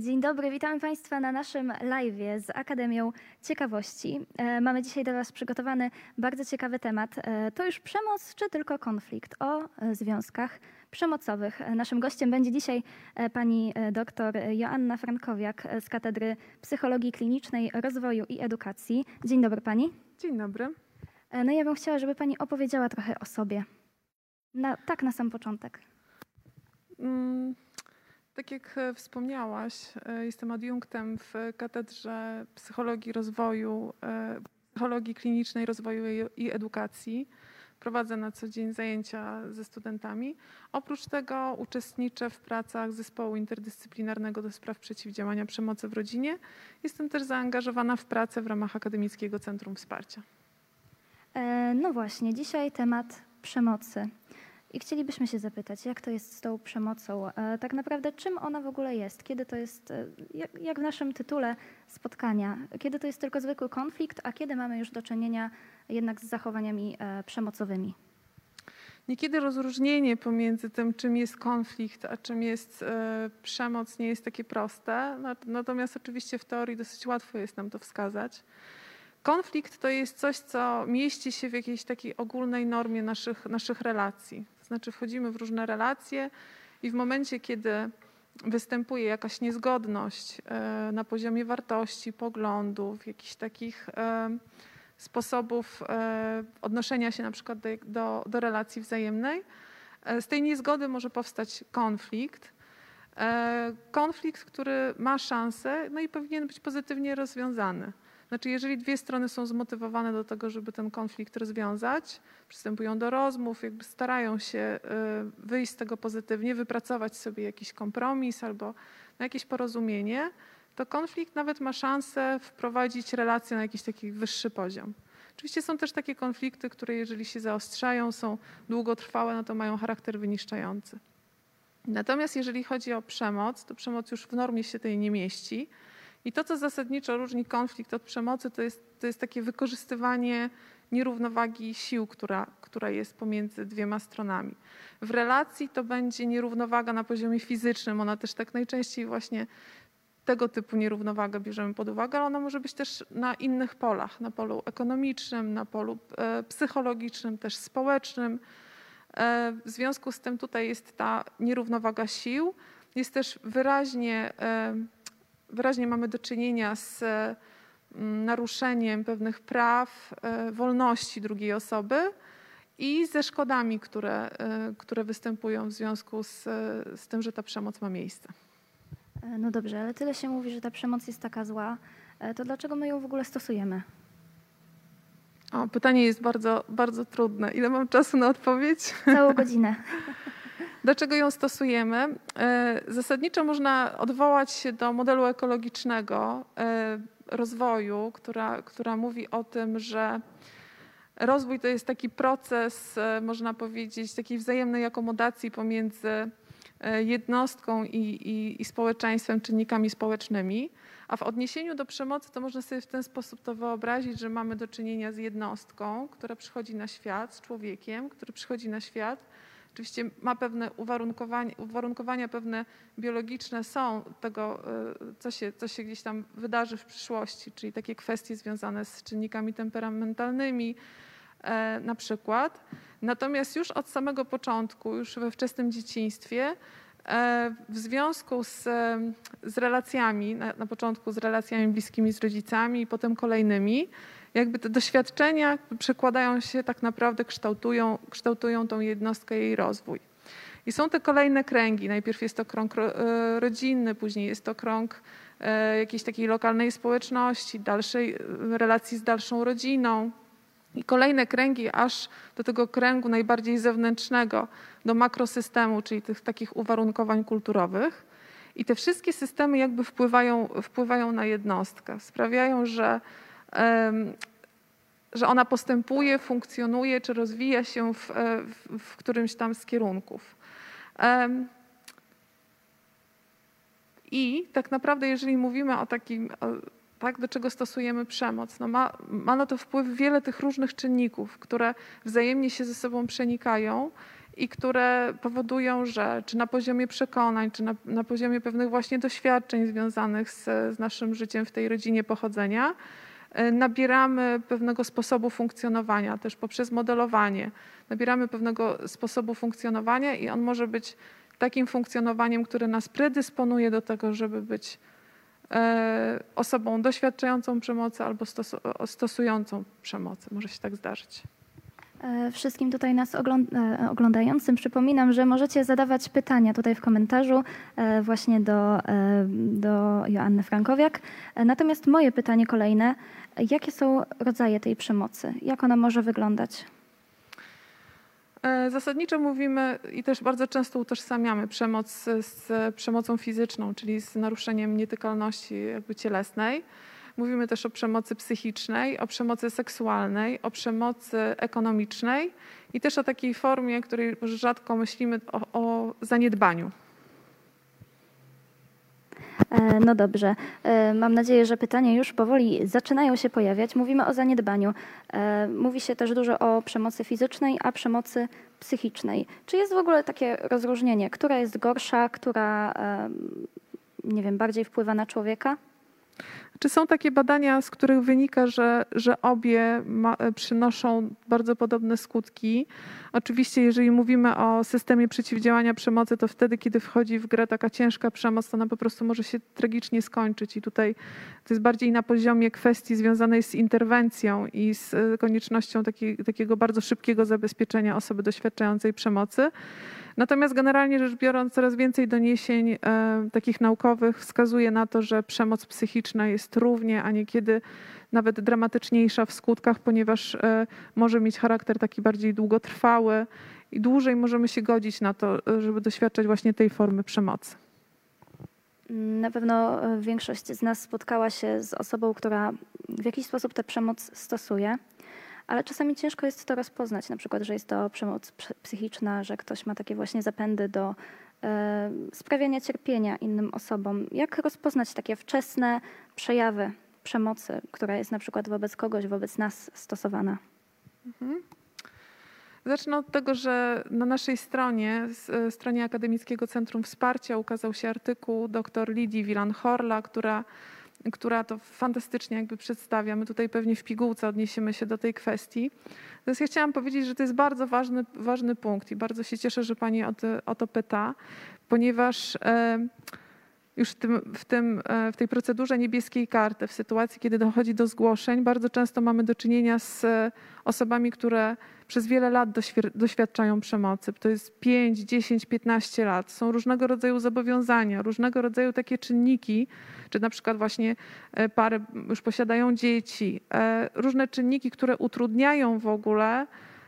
Dzień dobry, witamy Państwa na naszym live z Akademią Ciekawości. E, Mamy dzisiaj dla Was przygotowany bardzo ciekawy temat. E, To już przemoc czy tylko konflikt o e, związkach przemocowych. Naszym gościem będzie dzisiaj pani doktor Joanna Frankowiak z Katedry Psychologii Klinicznej, Rozwoju i Edukacji. Dzień dobry Pani. Dzień dobry. No ja bym chciała, żeby Pani opowiedziała trochę o sobie. Na, tak na sam początek. Mm, Tak jak e, wspomniałaś, e, jestem adiunktem w Katedrze Psychologii Rozwoju, e, Psychologii Klinicznej Rozwoju i- Edukacji. Prowadzę na co dzień zajęcia ze studentami. Oprócz tego uczestniczę w pracach zespołu interdyscyplinarnego do spraw przeciwdziałania przemocy w rodzinie. Jestem też zaangażowana w pracę w ramach Akademickiego Centrum Wsparcia. No właśnie, dzisiaj temat przemocy. I chcielibyśmy się zapytać, jak to jest z tą przemocą? E, Tak naprawdę, czym ona w ogóle jest? Kiedy to jest, e, jak- w naszym tytule spotkania, kiedy to jest tylko zwykły konflikt, a kiedy mamy już do czynienia jednak z zachowaniami e, przemocowymi? Niekiedy rozróżnienie pomiędzy tym, czym jest konflikt, a czym jest przemoc, nie jest takie proste. Nat- Natomiast oczywiście w teorii dosyć łatwo jest nam to wskazać. Konflikt to jest coś, co mieści się w jakiejś takiej ogólnej normie naszych, naszych relacji. To znaczy wchodzimy w różne relacje i w momencie, kiedy występuje jakaś niezgodność e, na poziomie wartości, poglądów, jakichś takich e, sposobów e, odnoszenia się na przykład do, do, do relacji wzajemnej. Z tej niezgody może powstać konflikt. Konflikt, który ma szansę, no i powinien być pozytywnie rozwiązany. Znaczy, jeżeli dwie strony są zmotywowane do tego, żeby ten konflikt rozwiązać, przystępują do rozmów, jakby starają się e, wyjść z tego pozytywnie, wypracować sobie jakiś kompromis albo na jakieś porozumienie, to konflikt nawet ma szansę wprowadzić relację na jakiś taki wyższy poziom. Oczywiście są też takie konflikty, które jeżeli się zaostrzają, są długotrwałe, no to mają charakter wyniszczający. Natomiast jeżeli chodzi o przemoc, to przemoc już w normie się tej nie mieści. I to, co zasadniczo różni konflikt od przemocy, to jest, to jest takie wykorzystywanie nierównowagi sił, która, która jest pomiędzy dwiema stronami. W relacji to będzie nierównowaga na poziomie fizycznym, ona też tak najczęściej właśnie tego typu nierównowagę bierzemy pod uwagę, ale ona może być też na innych polach, na polu ekonomicznym, na polu e, psychologicznym, też społecznym. E, W związku z tym tutaj jest ta nierównowaga sił. Jest też wyraźnie, e, wyraźnie mamy do czynienia z e, naruszeniem pewnych praw, e, wolności drugiej osoby i ze szkodami, które, e, które występują w związku z, z tym, że ta przemoc ma miejsce. No dobrze, ale tyle się mówi, że ta przemoc jest taka zła. To dlaczego my ją w ogóle stosujemy? O, pytanie jest bardzo, bardzo trudne. Ile mam czasu na odpowiedź? Całą godzinę. Dlaczego ją stosujemy? E, Zasadniczo można odwołać się do modelu ekologicznego e, rozwoju, która, która mówi o tym, że rozwój to jest taki proces, e, można powiedzieć, takiej wzajemnej akomodacji pomiędzy jednostką i, i, i społeczeństwem, czynnikami społecznymi. A w odniesieniu do przemocy to można sobie w ten sposób to wyobrazić, że mamy do czynienia z jednostką, która przychodzi na świat, z człowiekiem, który przychodzi na świat. Oczywiście ma pewne uwarunkowania, uwarunkowania pewne biologiczne są tego, y, co się, co się gdzieś tam wydarzy w przyszłości, czyli takie kwestie związane z czynnikami temperamentalnymi e, na przykład. Natomiast już od samego początku, już we wczesnym dzieciństwie, e, w związku z, e, z relacjami, na, na początku z relacjami bliskimi z rodzicami i potem kolejnymi, jakby te doświadczenia przekładają się tak naprawdę, kształtują, kształtują tą jednostkę, jej rozwój. I są te kolejne kręgi. Najpierw jest to krąg e, rodzinny, później jest to krąg e, jakiejś takiej lokalnej społeczności, dalszej e, relacji z dalszą rodziną. I kolejne kręgi, aż do tego kręgu najbardziej zewnętrznego, do makrosystemu, czyli tych takich uwarunkowań kulturowych. I te wszystkie systemy jakby wpływają, wpływają na jednostkę, sprawiają, że, że ona postępuje, funkcjonuje czy rozwija się w, e, w, w którymś tam z kierunków. I tak naprawdę, jeżeli mówimy o takim, o, tak, do czego stosujemy przemoc, no ma, ma na to wpływ wiele tych różnych czynników, które wzajemnie się ze sobą przenikają i które powodują, że czy na poziomie przekonań, czy na, na poziomie pewnych właśnie doświadczeń związanych z, z naszym życiem w tej rodzinie pochodzenia, nabieramy pewnego sposobu funkcjonowania, też poprzez modelowanie. Nabieramy pewnego sposobu funkcjonowania i on może być takim funkcjonowaniem, które nas predysponuje do tego, żeby być e, osobą doświadczającą przemocy albo stosującą przemocy. Może się tak zdarzyć. E, wszystkim tutaj nas e, oglądającym przypominam, że możecie zadawać pytania tutaj w komentarzu właśnie do, do Joanny Frankowiak. Natomiast moje pytanie kolejne, jakie są rodzaje tej przemocy? Jak ona może wyglądać? E, zasadniczo mówimy i też bardzo często utożsamiamy przemoc z przemocą fizyczną, czyli z naruszeniem nietykalności jakby cielesnej. Mówimy też o przemocy psychicznej, o przemocy seksualnej, o przemocy ekonomicznej i też o takiej formie, której rzadko myślimy, o, o zaniedbaniu. E, no dobrze. E, mam nadzieję, że pytania już powoli zaczynają się pojawiać. Mówimy o zaniedbaniu. E, mówi się też dużo o przemocy fizycznej, a przemocy psychicznej. Czy jest w ogóle takie rozróżnienie, która jest gorsza, która nie wiem, bardziej wpływa na człowieka? Czy są takie badania, z których wynika, że, że obie ma, przynoszą bardzo podobne skutki? Oczywiście, jeżeli mówimy o systemie przeciwdziałania przemocy, to wtedy, kiedy wchodzi w grę taka ciężka przemoc, to ona po prostu może się tragicznie skończyć. I tutaj to jest bardziej na poziomie kwestii związanej z interwencją i z e, koniecznością taki, takiego bardzo szybkiego zabezpieczenia osoby doświadczającej przemocy. Natomiast generalnie rzecz biorąc, coraz więcej doniesień e, takich naukowych wskazuje na to, że przemoc psychiczna jest równie, a niekiedy nawet dramatyczniejsza w skutkach, ponieważ e, może mieć charakter taki bardziej długotrwały i dłużej możemy się godzić na to, żeby doświadczać właśnie tej formy przemocy. Na pewno e, większość z nas spotkała się z osobą, która w jakiś sposób tę przemoc stosuje ale czasami ciężko jest to rozpoznać, na przykład, że jest to przemoc psychiczna, że ktoś ma takie właśnie zapędy do e, sprawiania cierpienia innym osobom. Jak rozpoznać takie wczesne przejawy przemocy, która jest na przykład wobec kogoś, wobec nas stosowana? Mhm. Zacznę od tego, że na naszej stronie, stronie Akademickiego Centrum Wsparcia ukazał się artykuł dr Lidii Wilan-Horla, która która to fantastycznie jakby przedstawia. My tutaj pewnie w pigułce odniesiemy się do tej kwestii. Natomiast ja chciałam powiedzieć, że to jest bardzo ważny, ważny punkt i bardzo się cieszę, że Pani o to, o to pyta, ponieważ e, już w, tym, w, tym, e, w tej procedurze niebieskiej karty, w sytuacji, kiedy dochodzi do zgłoszeń, bardzo często mamy do czynienia z osobami, które przez wiele lat doświadczają przemocy. To jest 5, 10, 15 lat. Są różnego rodzaju zobowiązania, różnego rodzaju takie czynniki, czy na przykład właśnie e, pary już posiadają dzieci, e, różne czynniki, które utrudniają w ogóle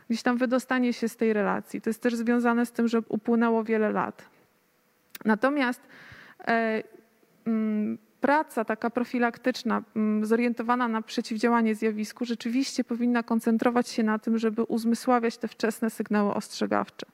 gdzieś tam wydostanie się z tej relacji. To jest też związane z tym, że upłynęło wiele lat. Natomiast e, praca taka profilaktyczna, mm, zorientowana na przeciwdziałanie zjawisku, rzeczywiście powinna koncentrować się na tym, żeby uzmysławiać te wczesne sygnały ostrzegawcze.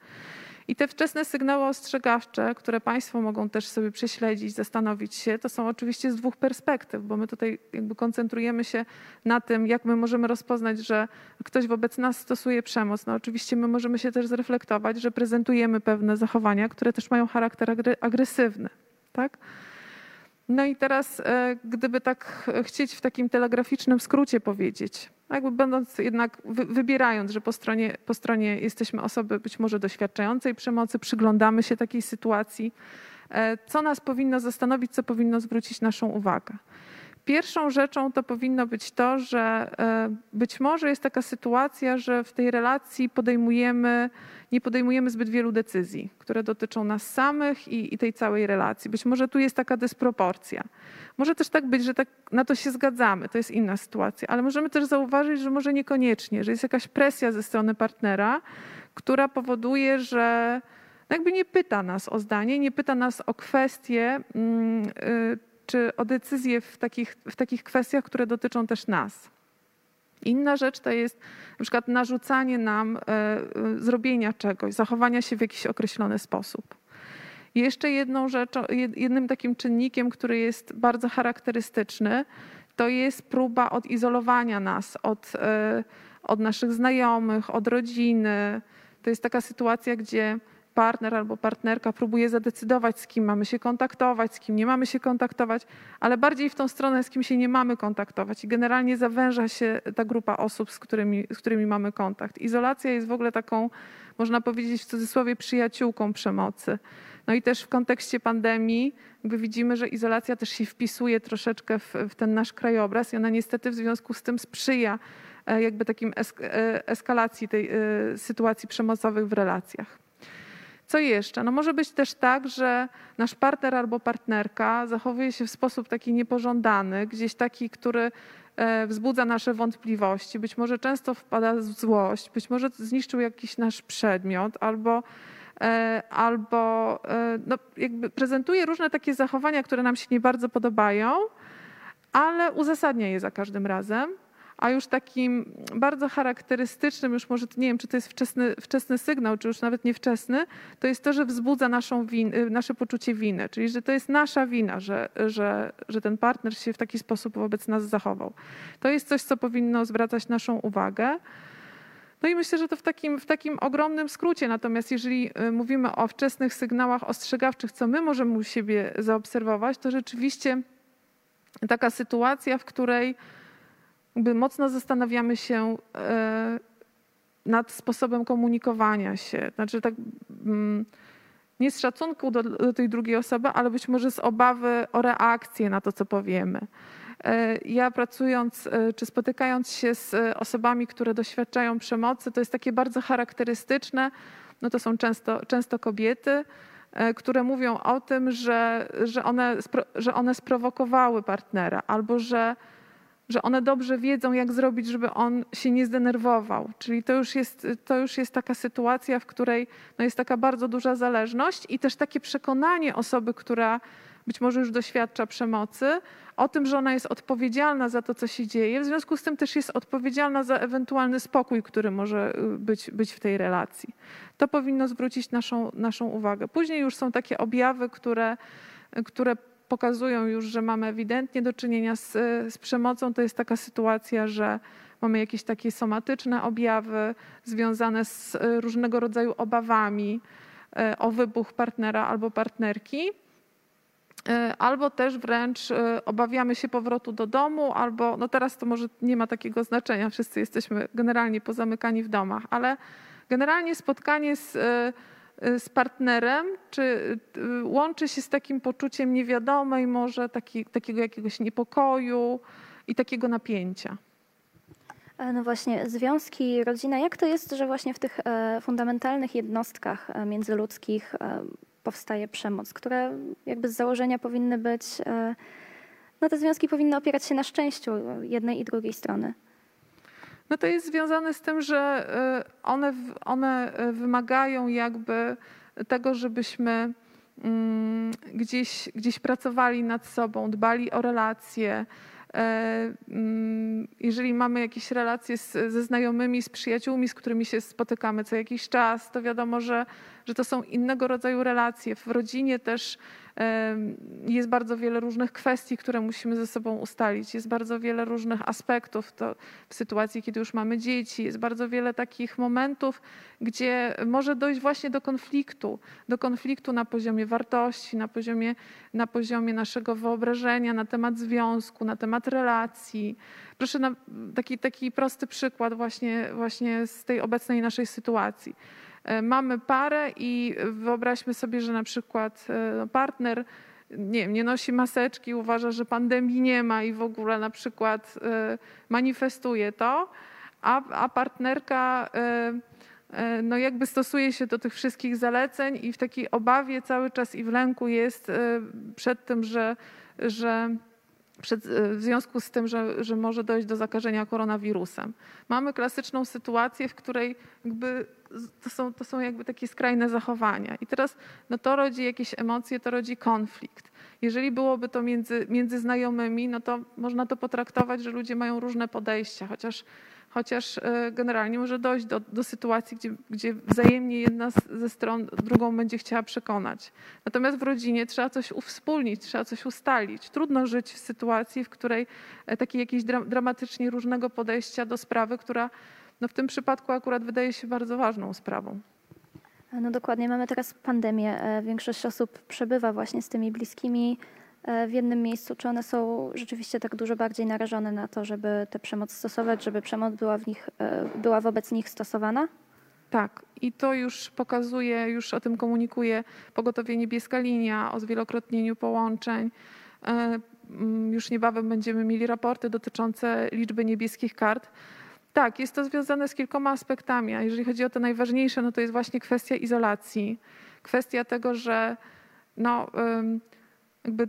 I te wczesne sygnały ostrzegawcze, które Państwo mogą też sobie prześledzić, zastanowić się, to są oczywiście z dwóch perspektyw, bo my tutaj jakby koncentrujemy się na tym, jak my możemy rozpoznać, że ktoś wobec nas stosuje przemoc. No oczywiście my możemy się też zreflektować, że prezentujemy pewne zachowania, które też mają charakter agresywny. Tak? No i teraz, e, gdyby tak chcieć w takim telegraficznym skrócie powiedzieć, jakby będąc jednak, wybierając, że po stronie, po stronie jesteśmy osoby być może doświadczającej przemocy, przyglądamy się takiej sytuacji, e, co nas powinno zastanowić, co powinno zwrócić naszą uwagę. Pierwszą rzeczą to powinno być to, że e, być może jest taka sytuacja, że w tej relacji podejmujemy, nie podejmujemy zbyt wielu decyzji, które dotyczą nas samych i, i tej całej relacji. Być może tu jest taka dysproporcja. Może też tak być, że tak na to się zgadzamy, to jest inna sytuacja, ale możemy też zauważyć, że może niekoniecznie, że jest jakaś presja ze strony partnera, która powoduje, że jakby nie pyta nas o zdanie, nie pyta nas o kwestie. Yy, czy o decyzje w takich, w takich kwestiach, które dotyczą też nas. Inna rzecz to jest na przykład narzucanie nam e, e, zrobienia czegoś, zachowania się w jakiś określony sposób. Jeszcze jedną rzeczą, jednym takim czynnikiem, który jest bardzo charakterystyczny, to jest próba odizolowania nas od, e, od naszych znajomych, od rodziny, To jest taka sytuacja, gdzie partner albo partnerka próbuje zadecydować, z kim mamy się kontaktować, z kim nie mamy się kontaktować, ale bardziej w tą stronę, z kim się nie mamy kontaktować. I generalnie zawęża się ta grupa osób, z którymi, z którymi mamy kontakt. Izolacja jest w ogóle taką, można powiedzieć w cudzysłowie, przyjaciółką przemocy. No i też w kontekście pandemii jakby widzimy, że izolacja też się wpisuje troszeczkę w, w ten nasz krajobraz i ona niestety w związku z tym sprzyja e, jakby takim e, eskalacji tej e, sytuacji przemocowych w relacjach. Co jeszcze? No może być też tak, że nasz partner albo partnerka zachowuje się w sposób taki niepożądany, gdzieś taki, który wzbudza nasze wątpliwości. Być może często wpada w złość, być może zniszczył jakiś nasz przedmiot albo E, albo e, no, jakby prezentuje różne takie zachowania, które nam się nie bardzo podobają, ale uzasadnia je za każdym razem. A już takim bardzo charakterystycznym, już może nie wiem, czy to jest wczesny, wczesny sygnał, czy już nawet niewczesny, to jest to, że wzbudza naszą win, y, nasze poczucie winy, czyli że to jest nasza wina, że, że, że ten partner się w taki sposób wobec nas zachował. To jest coś, co powinno zwracać naszą uwagę. No i myślę, że to w takim, w takim ogromnym skrócie. Natomiast jeżeli y, mówimy o wczesnych sygnałach ostrzegawczych, co my możemy u siebie zaobserwować, to rzeczywiście taka sytuacja, w której jakby mocno zastanawiamy się e, nad sposobem komunikowania się. Znaczy tak mm, nie z szacunku do, do tej drugiej osoby, ale być może z obawy o reakcję na to, co powiemy. E, ja pracując e, czy spotykając się z osobami, które doświadczają przemocy, to jest takie bardzo charakterystyczne, no to są często, często kobiety, które mówią o tym, że, że, one, że one sprowokowały partnera albo że, że one dobrze wiedzą, jak zrobić, żeby on się nie zdenerwował. Czyli to już jest, to już jest taka sytuacja, w której no jest taka bardzo duża zależność i też takie przekonanie osoby, która być może już doświadcza przemocy, o tym, że ona jest odpowiedzialna za to, co się dzieje, w związku z tym też jest odpowiedzialna za ewentualny spokój, który może y, być, być w tej relacji. To powinno zwrócić naszą, naszą uwagę. Później już są takie objawy, które, które pokazują już, że mamy ewidentnie do czynienia z, z przemocą. To jest taka sytuacja, że mamy jakieś takie somatyczne objawy związane z y, różnego rodzaju obawami y, o wybuch partnera albo partnerki. E, albo też wręcz e, obawiamy się powrotu do domu, albo no teraz to może nie ma takiego znaczenia, wszyscy jesteśmy generalnie pozamykani w domach, ale generalnie spotkanie z, e, z partnerem czy łączy się z takim poczuciem niewiadomej, może taki, takiego jakiegoś niepokoju i takiego napięcia. No właśnie, związki, rodzina, jak to jest, że właśnie w tych fundamentalnych jednostkach międzyludzkich powstaje przemoc, które jakby z założenia powinny być, e, no te związki powinny opierać się na szczęściu jednej i drugiej strony. No to jest związane z tym, że e, one, one e, wymagają jakby tego, żebyśmy mm, gdzieś, gdzieś pracowali nad sobą, dbali o relacje, E, mm, jeżeli mamy jakieś relacje z, ze znajomymi, z przyjaciółmi, z którymi się spotykamy co jakiś czas, to wiadomo, że, że to są innego rodzaju relacje. W rodzinie też jest bardzo wiele różnych kwestii, które musimy ze sobą ustalić. Jest bardzo wiele różnych aspektów to w sytuacji, kiedy już mamy dzieci. Jest bardzo wiele takich momentów, gdzie może dojść właśnie do konfliktu. Do konfliktu na poziomie wartości, na poziomie, na poziomie naszego wyobrażenia na temat związku, na temat relacji. Proszę na taki, taki prosty przykład właśnie, właśnie z tej obecnej naszej sytuacji. E, mamy parę i wyobraźmy sobie, że na przykład e, no, partner nie, nie nosi maseczki, uważa, że pandemii nie ma i w ogóle na przykład e, manifestuje to, a, a partnerka no jakby stosuje się do tych wszystkich zaleceń i w takiej obawie cały czas i w lęku jest przed tym, że, że przed, w związku z tym, że, że może dojść do zakażenia koronawirusem. Mamy klasyczną sytuację, w której jakby to są, to są jakby takie skrajne zachowania. I teraz no to rodzi jakieś emocje, to rodzi konflikt. Jeżeli byłoby to między, między znajomymi, no to można to potraktować, że ludzie mają różne podejścia, chociaż, chociaż e, generalnie może dojść do, do sytuacji, gdzie, gdzie wzajemnie jedna ze stron drugą będzie chciała przekonać. Natomiast w rodzinie trzeba coś uwspólnić, trzeba coś ustalić. Trudno żyć w sytuacji, w której e, takie jakieś dramatycznie różnego podejścia do sprawy, która no w tym przypadku akurat wydaje się bardzo ważną sprawą. No dokładnie, mamy teraz pandemię. E, większość osób przebywa właśnie z tymi bliskimi e, w jednym miejscu. Czy one są rzeczywiście tak dużo bardziej narażone na to, żeby tę przemoc stosować, żeby przemoc była, w nich, e, była wobec nich stosowana? Tak, i to już pokazuje, już o tym komunikuje pogotowie Niebieska Linia o zwielokrotnieniu połączeń. Już niebawem będziemy mieli raporty dotyczące liczby niebieskich kart. Tak, jest to związane z kilkoma aspektami, a jeżeli chodzi o to najważniejsze, no to jest właśnie kwestia izolacji. Kwestia tego, że no, jakby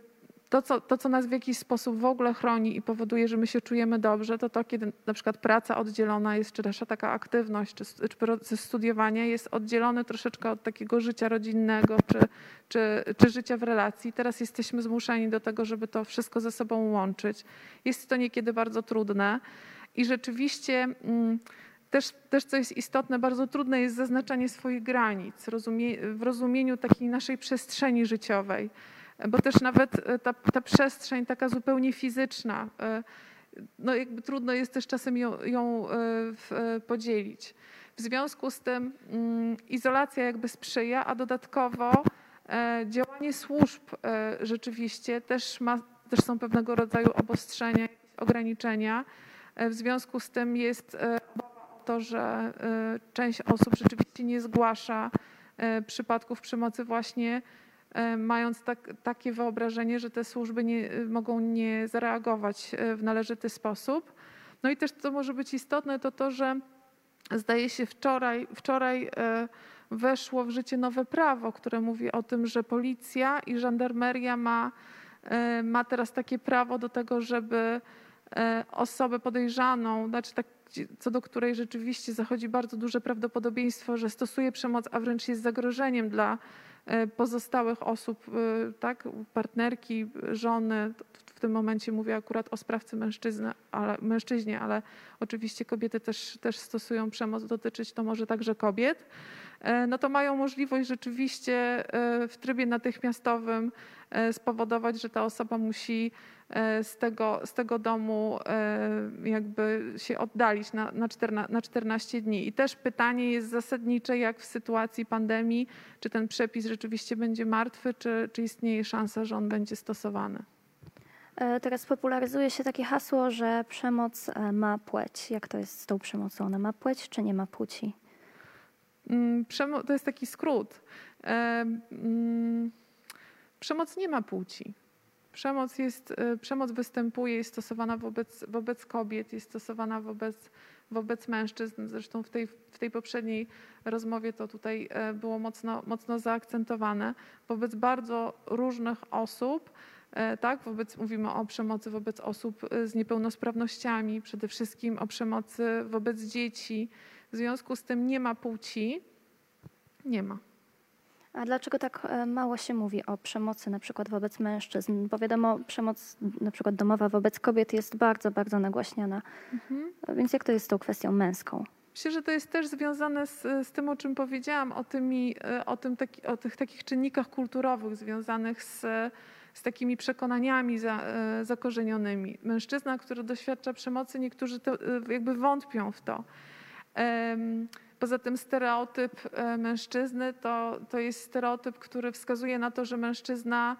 to co, to, co nas w jakiś sposób w ogóle chroni i powoduje, że my się czujemy dobrze, to to, kiedy na przykład praca oddzielona jest, czy nasza taka aktywność, czy, czy proces studiowania jest oddzielony troszeczkę od takiego życia rodzinnego, czy, czy, czy życia w relacji. Teraz jesteśmy zmuszeni do tego, żeby to wszystko ze sobą łączyć. Jest to niekiedy bardzo trudne. I rzeczywiście mm, też, też co jest istotne, bardzo trudne jest zaznaczanie swoich granic w rozumieniu takiej naszej przestrzeni życiowej, bo też nawet e, ta, ta przestrzeń taka zupełnie fizyczna, e, no jakby trudno jest też czasem ją, ją e, podzielić. W związku z tym mm, izolacja jakby sprzyja, a dodatkowo działanie służb rzeczywiście też, ma, też są pewnego rodzaju obostrzenia, ograniczenia, w związku z tym jest e, obawa o to, że e, część osób rzeczywiście nie zgłasza przypadków przemocy właśnie mając tak, takie wyobrażenie, że te służby nie, mogą nie zareagować w należyty sposób. No i też co może być istotne, to to, że zdaje się wczoraj, wczoraj weszło w życie nowe prawo, które mówi o tym, że policja i żandarmeria ma, ma teraz takie prawo do tego, żeby E, osobę podejrzaną, znaczy tak, co do której rzeczywiście zachodzi bardzo duże prawdopodobieństwo, że stosuje przemoc, a wręcz jest zagrożeniem dla e, pozostałych osób, e, tak, partnerki, żony. W tym momencie mówię akurat o sprawcy mężczyzny, ale, mężczyźnie, ale oczywiście kobiety też, też stosują przemoc, dotyczyć to może także kobiet. No to mają możliwość rzeczywiście w trybie natychmiastowym spowodować, że ta osoba musi E, z tego, z tego domu e, jakby się oddalić na, na, 14, na 14 dni. I też pytanie jest zasadnicze, jak w sytuacji pandemii, czy ten przepis rzeczywiście będzie martwy, czy, czy istnieje szansa, że on będzie stosowany. E, teraz popularyzuje się takie hasło, że przemoc ma płeć. Jak to jest z tą przemocą? Ona ma płeć, czy nie ma płci? Mm, to jest taki skrót. Mm, przemoc nie ma płci. Przemoc, jest, e, przemoc występuje, jest stosowana wobec, wobec kobiet, jest stosowana wobec, wobec mężczyzn. Zresztą w tej, w tej poprzedniej rozmowie to tutaj e, było mocno, mocno zaakcentowane. Wobec bardzo różnych osób, e, tak, wobec, mówimy o przemocy wobec osób z niepełnosprawnościami, przede wszystkim o przemocy wobec dzieci. W związku z tym nie ma płci, nie ma. A dlaczego tak e, mało się mówi o przemocy na przykład wobec mężczyzn? Bo wiadomo, przemoc na przykład domowa wobec kobiet jest bardzo, bardzo nagłaśniana. Mhm. Więc jak to jest z tą kwestią męską? Myślę, że to jest też związane z, z tym, o czym powiedziałam, o, tymi, e, o, tym taki, o tych takich czynnikach kulturowych związanych z, z takimi przekonaniami za, e, zakorzenionymi. Mężczyzna, który doświadcza przemocy, niektórzy to, jakby wątpią w to. Poza tym stereotyp e, mężczyzny to, to jest stereotyp, który wskazuje na to, że mężczyzna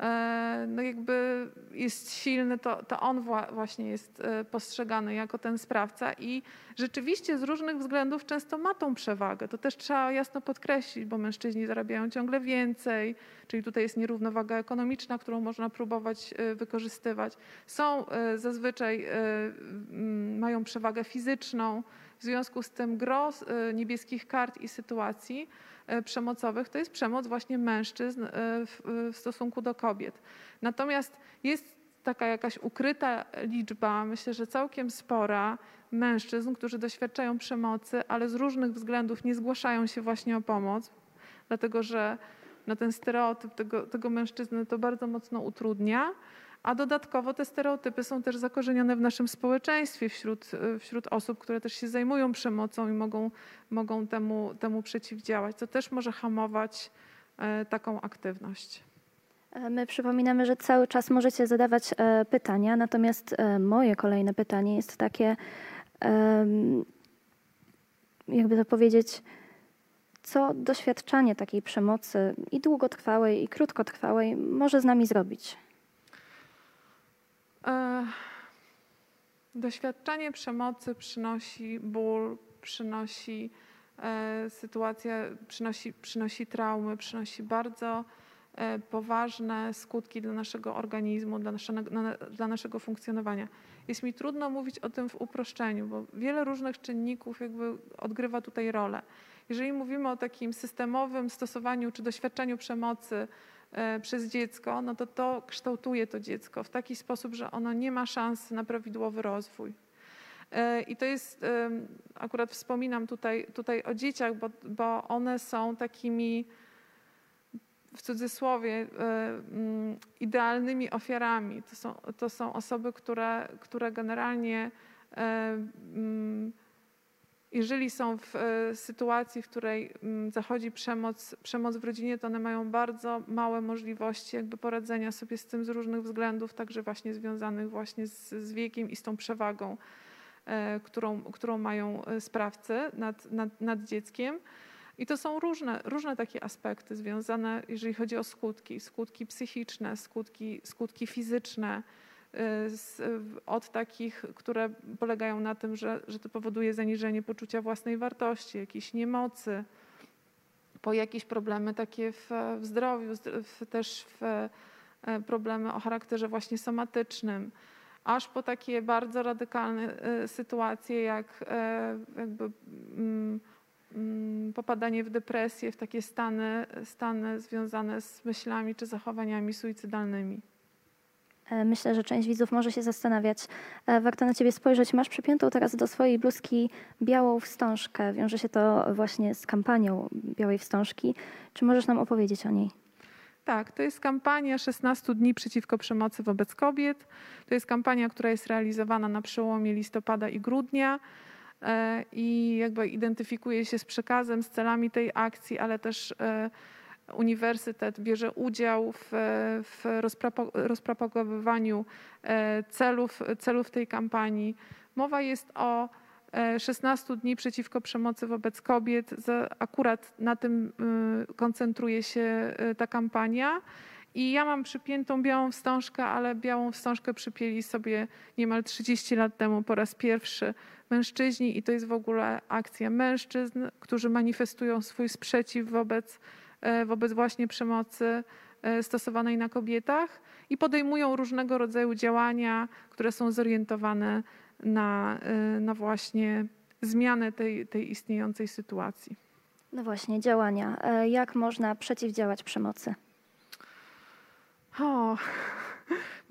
e, no jakby jest silny, to, to on właśnie jest e, postrzegany jako ten sprawca i rzeczywiście z różnych względów często ma tą przewagę. To też trzeba jasno podkreślić, bo mężczyźni zarabiają ciągle więcej, czyli tutaj jest nierównowaga ekonomiczna, którą można próbować wykorzystywać. Są zazwyczaj, mają przewagę fizyczną, w związku z tym gros y, niebieskich kart i sytuacji y, przemocowych to jest przemoc właśnie mężczyzn y, w stosunku do kobiet. Natomiast jest taka jakaś ukryta liczba, myślę, że całkiem spora mężczyzn, którzy doświadczają przemocy, ale z różnych względów nie zgłaszają się właśnie o pomoc, dlatego że na ten stereotyp tego, tego mężczyzny to bardzo mocno utrudnia. A dodatkowo te stereotypy są też zakorzenione w naszym społeczeństwie wśród, wśród osób, które też się zajmują przemocą i mogą, mogą temu, temu przeciwdziałać, co też może hamować e, taką aktywność. E, my przypominamy, że cały czas możecie zadawać e, pytania, natomiast moje kolejne pytanie jest takie, jakby to powiedzieć, co doświadczanie takiej przemocy i długotrwałej, i krótkotrwałej może z nami zrobić? E, doświadczanie przemocy przynosi ból, przynosi e, sytuację, przynosi, przynosi traumy, przynosi bardzo e, poważne skutki dla naszego organizmu, dla naszego, dla naszego funkcjonowania. Jest mi trudno mówić o tym w uproszczeniu, bo wiele różnych czynników jakby odgrywa tutaj rolę. Jeżeli mówimy o takim systemowym stosowaniu czy doświadczeniu przemocy przez dziecko, no to to kształtuje to dziecko w taki sposób, że ono nie ma szansy na prawidłowy rozwój. E, I to jest, akurat wspominam tutaj, tutaj o dzieciach, bo, bo one są takimi w cudzysłowie e, mm, idealnymi ofiarami. To są, to są osoby, które, które generalnie mm, jeżeli są w e, sytuacji, w której mm, zachodzi przemoc, przemoc w rodzinie, to one mają bardzo małe możliwości jakby poradzenia sobie z tym z różnych względów, także właśnie związanych właśnie z, z wiekiem i z tą przewagą, e, którą, którą mają e, sprawcy nad, nad, nad dzieckiem. I to są różne, różne takie aspekty związane, jeżeli chodzi o skutki, skutki psychiczne, skutki, skutki fizyczne, Y, od takich, które polegają na tym, że, że to powoduje zaniżenie poczucia własnej wartości, jakiejś niemocy, po jakieś problemy takie w, w zdrowiu, w, też w e, problemy o charakterze właśnie somatycznym, aż po takie bardzo radykalne e, sytuacje, jak e, jakby mm, mm, popadanie w depresję, w takie stany, stany związane z myślami czy zachowaniami suicydalnymi. E, myślę, że część widzów może się zastanawiać. E, warto na ciebie spojrzeć. Masz przypiętą teraz do swojej bluzki białą wstążkę. Wiąże się to właśnie z kampanią Białej Wstążki. Czy możesz nam opowiedzieć o niej? Tak, to jest kampania 16 dni przeciwko przemocy wobec kobiet. To jest kampania, która jest realizowana na przełomie listopada i grudnia e, i jakby identyfikuje się z przekazem, z celami tej akcji, ale też uniwersytet bierze udział w, w rozpropagowywaniu e, celów, celów tej kampanii. Mowa jest o 16 e, dni przeciwko przemocy wobec kobiet. Akurat na tym e, koncentruje się ta kampania. I ja mam przypiętą białą wstążkę, ale białą wstążkę przypięli sobie niemal 30 lat temu po raz pierwszy mężczyźni i to jest w ogóle akcja mężczyzn, którzy manifestują swój sprzeciw wobec wobec właśnie przemocy e, stosowanej na kobietach i podejmują różnego rodzaju działania, które są zorientowane na, e, na właśnie zmianę tej, tej istniejącej sytuacji. No właśnie, działania. Jak można przeciwdziałać przemocy? O,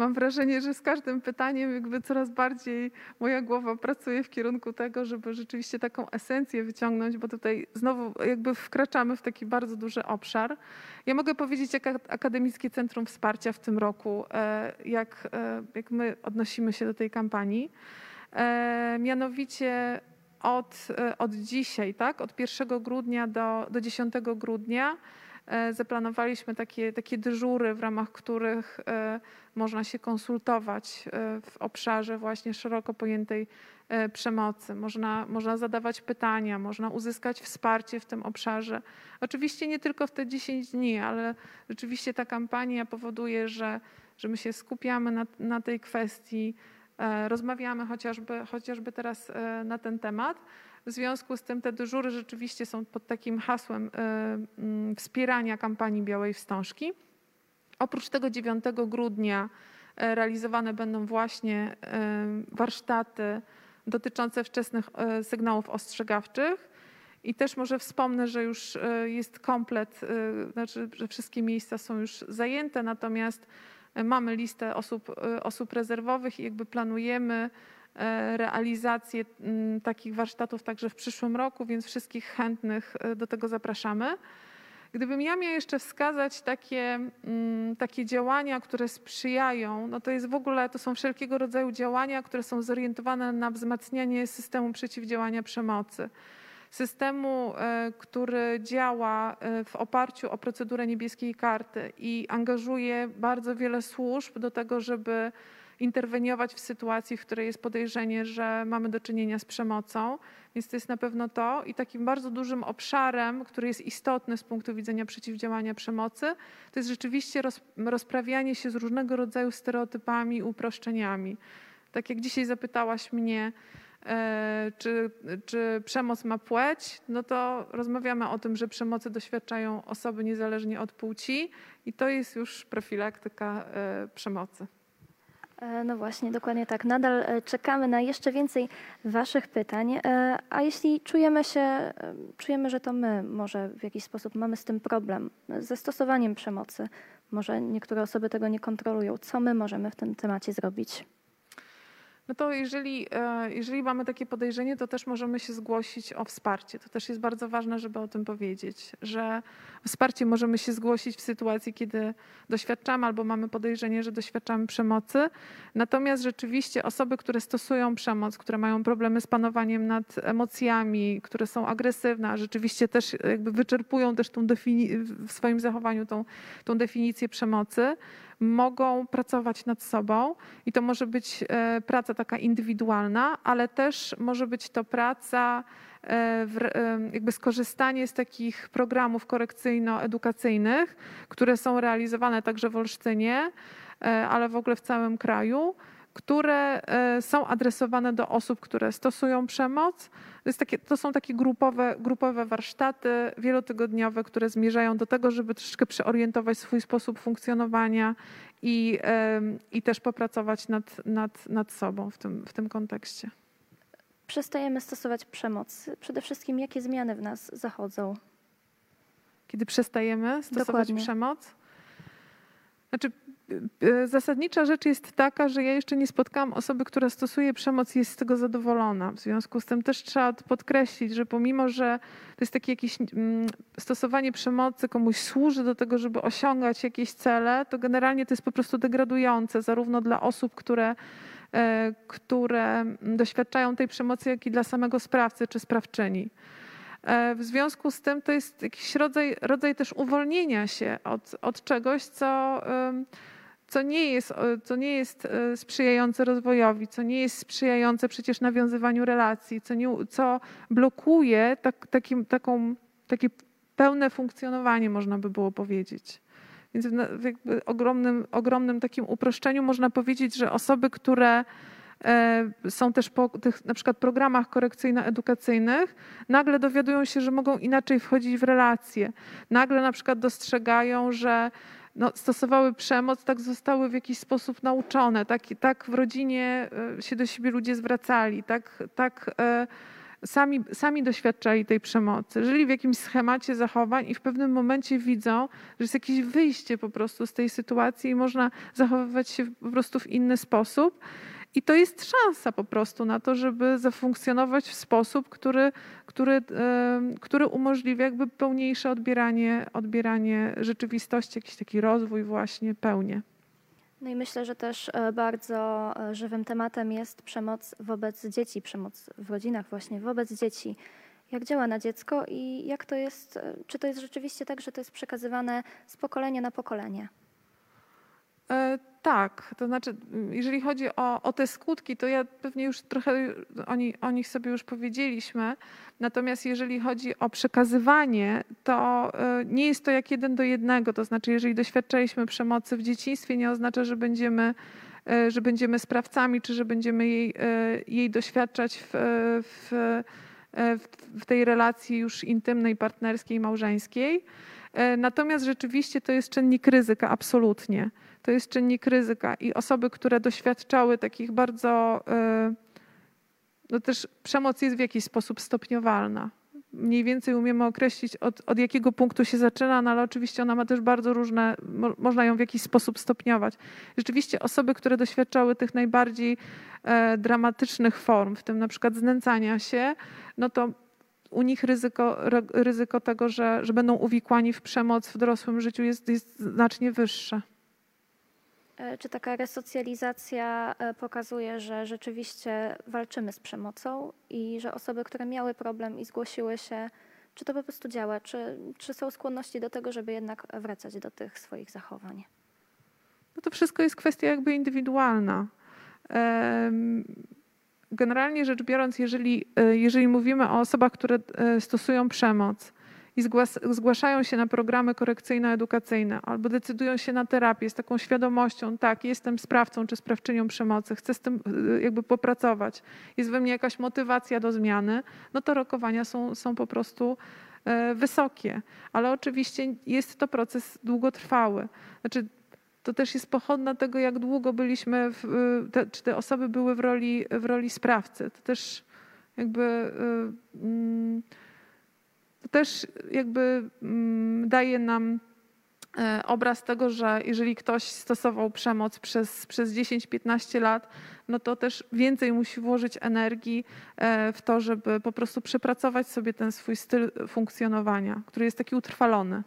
mam wrażenie, że z każdym pytaniem jakby coraz bardziej moja głowa pracuje w kierunku tego, żeby rzeczywiście taką esencję wyciągnąć, bo tutaj znowu jakby wkraczamy w taki bardzo duży obszar. Ja mogę powiedzieć, jak Akademickie Centrum Wsparcia w tym roku, e, jak, e, jak my odnosimy się do tej kampanii. E, mianowicie od, od dzisiaj, tak, od 1 grudnia do, do 10 grudnia zaplanowaliśmy takie, takie dyżury, w ramach których e, można się konsultować e, w obszarze właśnie szeroko pojętej przemocy. Można, można zadawać pytania, można uzyskać wsparcie w tym obszarze. Oczywiście nie tylko w te 10 dni, ale rzeczywiście ta kampania powoduje, że, że my się skupiamy na, na tej kwestii, rozmawiamy chociażby, chociażby teraz na ten temat. W związku z tym te dyżury rzeczywiście są pod takim hasłem e, mm, wspierania kampanii Białej Wstążki. Oprócz tego 9 grudnia e, realizowane będą właśnie e, warsztaty dotyczące wczesnych sygnałów ostrzegawczych. I też może wspomnę, że już jest komplet, znaczy, że wszystkie miejsca są już zajęte, natomiast mamy listę osób, osób rezerwowych i jakby planujemy realizację mm, takich warsztatów także w przyszłym roku, więc wszystkich chętnych e, do tego zapraszamy. Gdybym ja miała jeszcze wskazać takie, mm, takie działania, które sprzyjają, no to jest w ogóle, to są wszelkiego rodzaju działania, które są zorientowane na wzmacnianie systemu przeciwdziałania przemocy. Systemu, e, który działa w oparciu o procedurę niebieskiej karty i angażuje bardzo wiele służb do tego, żeby interweniować w sytuacji, w której jest podejrzenie, że mamy do czynienia z przemocą. Więc to jest na pewno to. I takim bardzo dużym obszarem, który jest istotny z punktu widzenia przeciwdziałania przemocy, to jest rzeczywiście roz, rozprawianie się z różnego rodzaju stereotypami, uproszczeniami. Tak jak dzisiaj zapytałaś mnie, e, czy, czy przemoc ma płeć, no to rozmawiamy o tym, że przemocy doświadczają osoby niezależnie od płci i to jest już profilaktyka e, przemocy. E, no właśnie, dokładnie tak. Nadal e, czekamy na jeszcze więcej Waszych pytań. E, a jeśli czujemy się, czujemy, że to my może w jakiś sposób mamy z tym problem, ze stosowaniem przemocy, może niektóre osoby tego nie kontrolują, co my możemy w tym temacie zrobić? No to jeżeli, e, jeżeli mamy takie podejrzenie, to też możemy się zgłosić o wsparcie. To też jest bardzo ważne, żeby o tym powiedzieć, że wsparcie możemy się zgłosić w sytuacji, kiedy doświadczamy albo mamy podejrzenie, że doświadczamy przemocy. Natomiast rzeczywiście osoby, które stosują przemoc, które mają problemy z panowaniem nad emocjami, które są agresywne, a rzeczywiście też jakby wyczerpują też tą w swoim zachowaniu tą, tą definicję przemocy, mogą pracować nad sobą i to może być e, praca taka indywidualna, ale też może być to praca, e, e, jakby skorzystanie z takich programów korekcyjno-edukacyjnych, które są realizowane także w Olsztynie, ale w ogóle w całym kraju które są adresowane do osób, które stosują przemoc. To, takie, to są takie grupowe, grupowe warsztaty wielotygodniowe, które zmierzają do tego, żeby troszeczkę przeorientować swój sposób funkcjonowania i, i też popracować nad, nad, nad sobą w tym, w tym kontekście. Przestajemy stosować przemoc. Przede wszystkim, jakie zmiany w nas zachodzą? Kiedy przestajemy stosować Dokładnie. przemoc? Znaczy, zasadnicza rzecz jest taka, że ja jeszcze nie spotkałam osoby, która stosuje przemoc i jest z tego zadowolona. W związku z tym też trzeba podkreślić, że pomimo, że to jest takie jakieś mm, stosowanie przemocy komuś służy do tego, żeby osiągać jakieś cele, to generalnie to jest po prostu degradujące zarówno dla osób, które e, które doświadczają tej przemocy, jak i dla samego sprawcy czy sprawczyni. E, w związku z tym to jest jakiś rodzaj, rodzaj też uwolnienia się od, od czegoś, co co nie jest, co nie jest e, sprzyjające rozwojowi, co nie jest sprzyjające przecież nawiązywaniu relacji, co, nie, co blokuje tak, takim, taką, takie pełne funkcjonowanie, można by było powiedzieć. Więc w ogromnym, ogromnym takim uproszczeniu można powiedzieć, że osoby, które e, są też po tych na przykład programach korekcyjno-edukacyjnych, nagle dowiadują się, że mogą inaczej wchodzić w relacje. Nagle na przykład dostrzegają, że no, stosowały przemoc, tak zostały w jakiś sposób nauczone, tak, tak w rodzinie e, się do siebie ludzie zwracali, tak, tak e, sami, sami doświadczali tej przemocy, żyli w jakimś schemacie zachowań i w pewnym momencie widzą, że jest jakieś wyjście po prostu z tej sytuacji i można zachowywać się po prostu w inny sposób. I to jest szansa po prostu na to, żeby zafunkcjonować w sposób, który, który, który umożliwia jakby pełniejsze odbieranie, odbieranie rzeczywistości, jakiś taki rozwój właśnie pełnie. No i myślę, że też e, bardzo e, żywym tematem jest przemoc wobec dzieci, przemoc w rodzinach właśnie wobec dzieci. Jak działa na dziecko i jak to jest, e, czy to jest rzeczywiście tak, że to jest przekazywane z pokolenia na pokolenie? Tak, to znaczy, jeżeli chodzi o, o, te skutki, to ja pewnie już trochę o, ni, o, nich sobie już powiedzieliśmy. Natomiast jeżeli chodzi o przekazywanie, to e, nie jest to jak jeden do jednego. To znaczy, jeżeli doświadczaliśmy przemocy w dzieciństwie, nie oznacza, że będziemy, e, że będziemy sprawcami, czy że będziemy jej, e, jej doświadczać w, w, w tej relacji już intymnej, partnerskiej, małżeńskiej. Natomiast rzeczywiście to jest czynnik ryzyka, absolutnie to jest czynnik ryzyka i osoby, które doświadczały takich bardzo, e, no też przemoc jest w jakiś sposób stopniowalna. Mniej więcej umiemy określić, od, od jakiego punktu się zaczyna, no ale oczywiście ona ma też bardzo różne, mo, można ją w jakiś sposób stopniować. Rzeczywiście osoby, które doświadczały tych najbardziej e, dramatycznych form, w tym na przykład znęcania się, no to u nich ryzyko, ryzyko tego, że, że będą uwikłani w przemoc w dorosłym życiu jest, jest znacznie wyższe. E, czy taka resocjalizacja e, pokazuje, że rzeczywiście walczymy z przemocą i że osoby, które miały problem i zgłosiły się, czy to po prostu działa? Czy, czy są skłonności do tego, żeby jednak wracać do tych swoich zachowań? No to wszystko jest kwestia jakby indywidualna. generalnie rzecz biorąc, jeżeli, e, jeżeli mówimy o osobach, które stosują przemoc i zgłaszają się na programy korekcyjno-edukacyjne albo decydują się na terapię z taką świadomością, tak, jestem sprawcą czy sprawczynią przemocy, chcę z tym e, jakby popracować, jest we mnie jakaś motywacja do zmiany, no to rokowania są, są po prostu wysokie. Ale oczywiście jest to proces długotrwały. Znaczy, to też jest pochodna tego, jak długo byliśmy, w, te, czy te osoby były w roli, w roli sprawcy. To też jakby y, mm, to też jakby mm, daje nam e, obraz tego, że jeżeli ktoś stosował przemoc przez, przez 10-15 lat, no to też więcej musi włożyć energii e, w to, żeby po prostu przepracować sobie ten swój styl funkcjonowania, który jest taki utrwalony.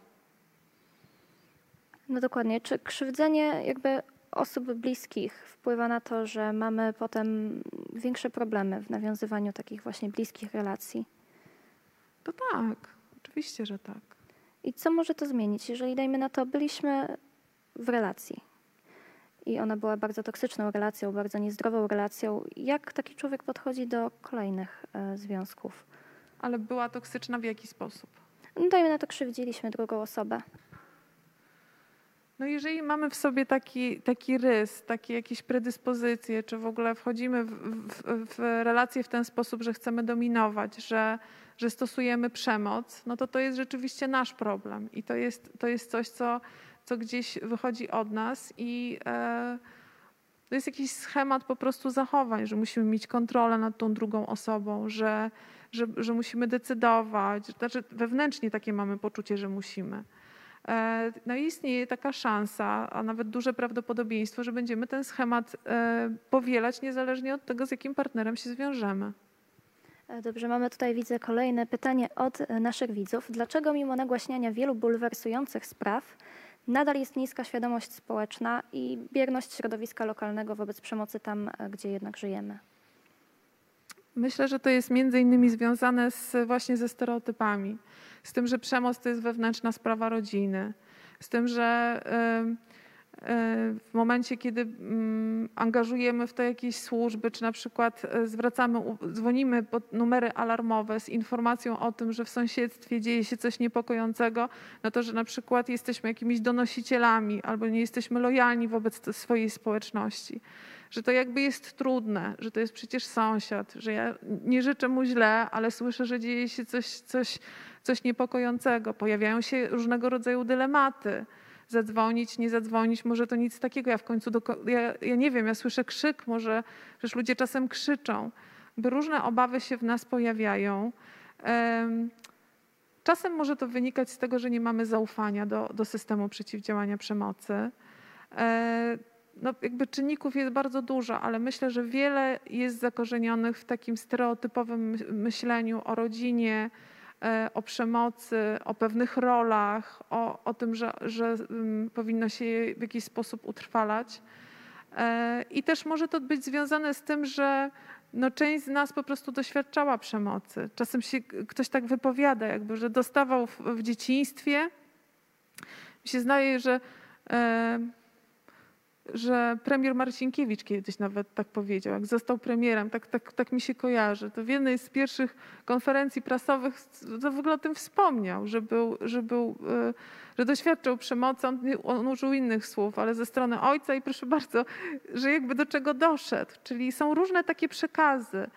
No dokładnie. Czy krzywdzenie jakby osób bliskich wpływa na to, że mamy potem większe problemy w nawiązywaniu takich właśnie bliskich relacji? To tak, oczywiście, że tak. I co może to zmienić, jeżeli dajmy na to, byliśmy w relacji i ona była bardzo toksyczną relacją, bardzo niezdrową relacją, jak taki człowiek podchodzi do kolejnych e, związków? Ale była toksyczna w jaki sposób? No dajmy na to, krzywdziliśmy drugą osobę. No jeżeli mamy w sobie taki, taki rys, takie jakieś predyspozycje, czy w ogóle wchodzimy w, w, w relacje w ten sposób, że chcemy dominować, że, że stosujemy przemoc, no to to jest rzeczywiście nasz problem i to jest, to jest coś, co, co gdzieś wychodzi od nas i e, to jest jakiś schemat po prostu zachowań, że musimy mieć kontrolę nad tą drugą osobą, że, że, że musimy decydować, znaczy wewnętrznie takie mamy poczucie, że musimy. E, no istnieje taka szansa, a nawet duże prawdopodobieństwo, że będziemy ten schemat e, powielać niezależnie od tego, z jakim partnerem się zwiążemy. E, dobrze, mamy tutaj, widzę, kolejne pytanie od naszych widzów. Dlaczego mimo nagłaśniania wielu bulwersujących spraw nadal jest niska świadomość społeczna i bierność środowiska lokalnego wobec przemocy tam, gdzie jednak żyjemy? Myślę, że to jest między innymi związane z, właśnie ze stereotypami. Z tym, że przemoc to jest wewnętrzna sprawa rodziny, z tym, że w momencie, kiedy mm, angażujemy w to jakieś służby, czy na przykład e, zwracamy, dzwonimy pod numery alarmowe z informacją o tym, że w sąsiedztwie dzieje się coś niepokojącego, no to, że na przykład jesteśmy jakimiś donosicielami albo nie jesteśmy lojalni wobec swojej społeczności że to jakby jest trudne, że to jest przecież sąsiad, że ja nie życzę mu źle, ale słyszę, że dzieje się coś, coś, coś niepokojącego. Pojawiają się różnego rodzaju dylematy. Zadzwonić, nie zadzwonić, może to nic takiego. Ja w końcu, do, ja, ja nie wiem, ja słyszę krzyk, może przecież ludzie czasem krzyczą. By różne obawy się w nas pojawiają. Czasem może to wynikać z tego, że nie mamy zaufania do, do systemu przeciwdziałania przemocy. No jakby czynników jest bardzo dużo, ale myślę, że wiele jest zakorzenionych w takim stereotypowym myśleniu o rodzinie, e, o przemocy, o pewnych rolach, o, o tym, że, że mm, powinno się je w jakiś sposób utrwalać. E, I też może to być związane z tym, że no część z nas po prostu doświadczała przemocy. Czasem się ktoś tak wypowiada, jakby, że dostawał w, w dzieciństwie. Mi się zdaje, że e, że premier Marcinkiewicz kiedyś nawet tak powiedział, jak został premierem, tak, tak, tak mi się kojarzy. To w jednej z pierwszych konferencji prasowych to w ogóle o tym wspomniał, że, był, że, był, e, że doświadczał przemocy, on, on użył innych słów, ale ze strony ojca i proszę bardzo, że jakby do czego doszedł. Czyli są różne takie przekazy.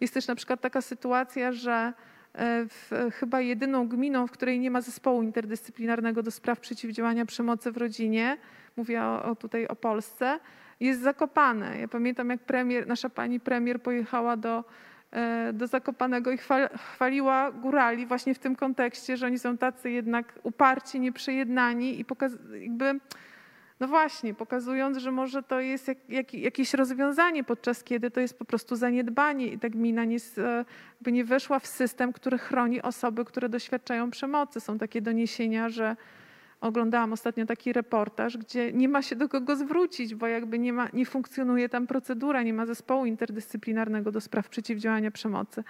Jest też na przykład taka sytuacja, że e, w, chyba jedyną gminą, w której nie ma zespołu interdyscyplinarnego do spraw przeciwdziałania przemocy w rodzinie, mówię o, o tutaj o Polsce, jest zakopane. Ja pamiętam, jak premier, nasza pani premier pojechała do, e, do Zakopanego i chwaliła górali właśnie w tym kontekście, że oni są tacy jednak uparci, nieprzejednani i pokaz, jakby, no właśnie, pokazując, że może to jest jak, jak, jakieś rozwiązanie, podczas kiedy to jest po prostu zaniedbanie i ta gmina nie, by nie weszła w system, który chroni osoby, które doświadczają przemocy. Są takie doniesienia, że Oglądałam ostatnio taki reportaż, gdzie nie ma się do kogo zwrócić, bo jakby nie, ma, nie funkcjonuje tam procedura, nie ma zespołu interdyscyplinarnego do spraw przeciwdziałania przemocy.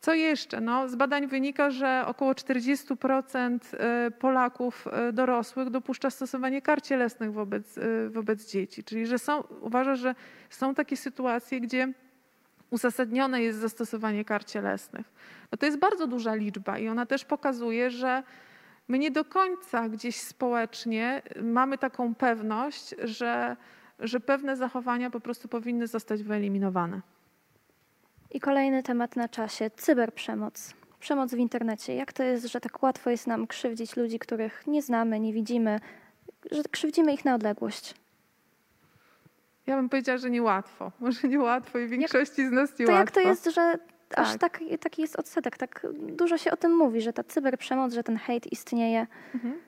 Co jeszcze? No, z badań wynika, że około 40% y, Polaków y, dorosłych dopuszcza stosowanie kar cielesnych wobec, y, wobec dzieci. Czyli że są, uważa, że są takie sytuacje, gdzie uzasadnione jest zastosowanie kar cielesnych. No to jest bardzo duża liczba i ona też pokazuje, że my nie do końca gdzieś społecznie mamy taką pewność, że, że pewne zachowania po prostu powinny zostać wyeliminowane. I kolejny temat na czasie cyberprzemoc. Przemoc w internecie. Jak to jest, że tak łatwo jest nam krzywdzić ludzi, których nie znamy, nie widzimy, że krzywdzimy ich na odległość? Ja bym powiedziała, że niełatwo. Może niełatwo i większości z nas niełatwo. To jak to jest, że tak. aż tak, taki jest odsetek? Tak dużo się o tym mówi, że ta cyberprzemoc, że ten hejt istnieje. Mhm.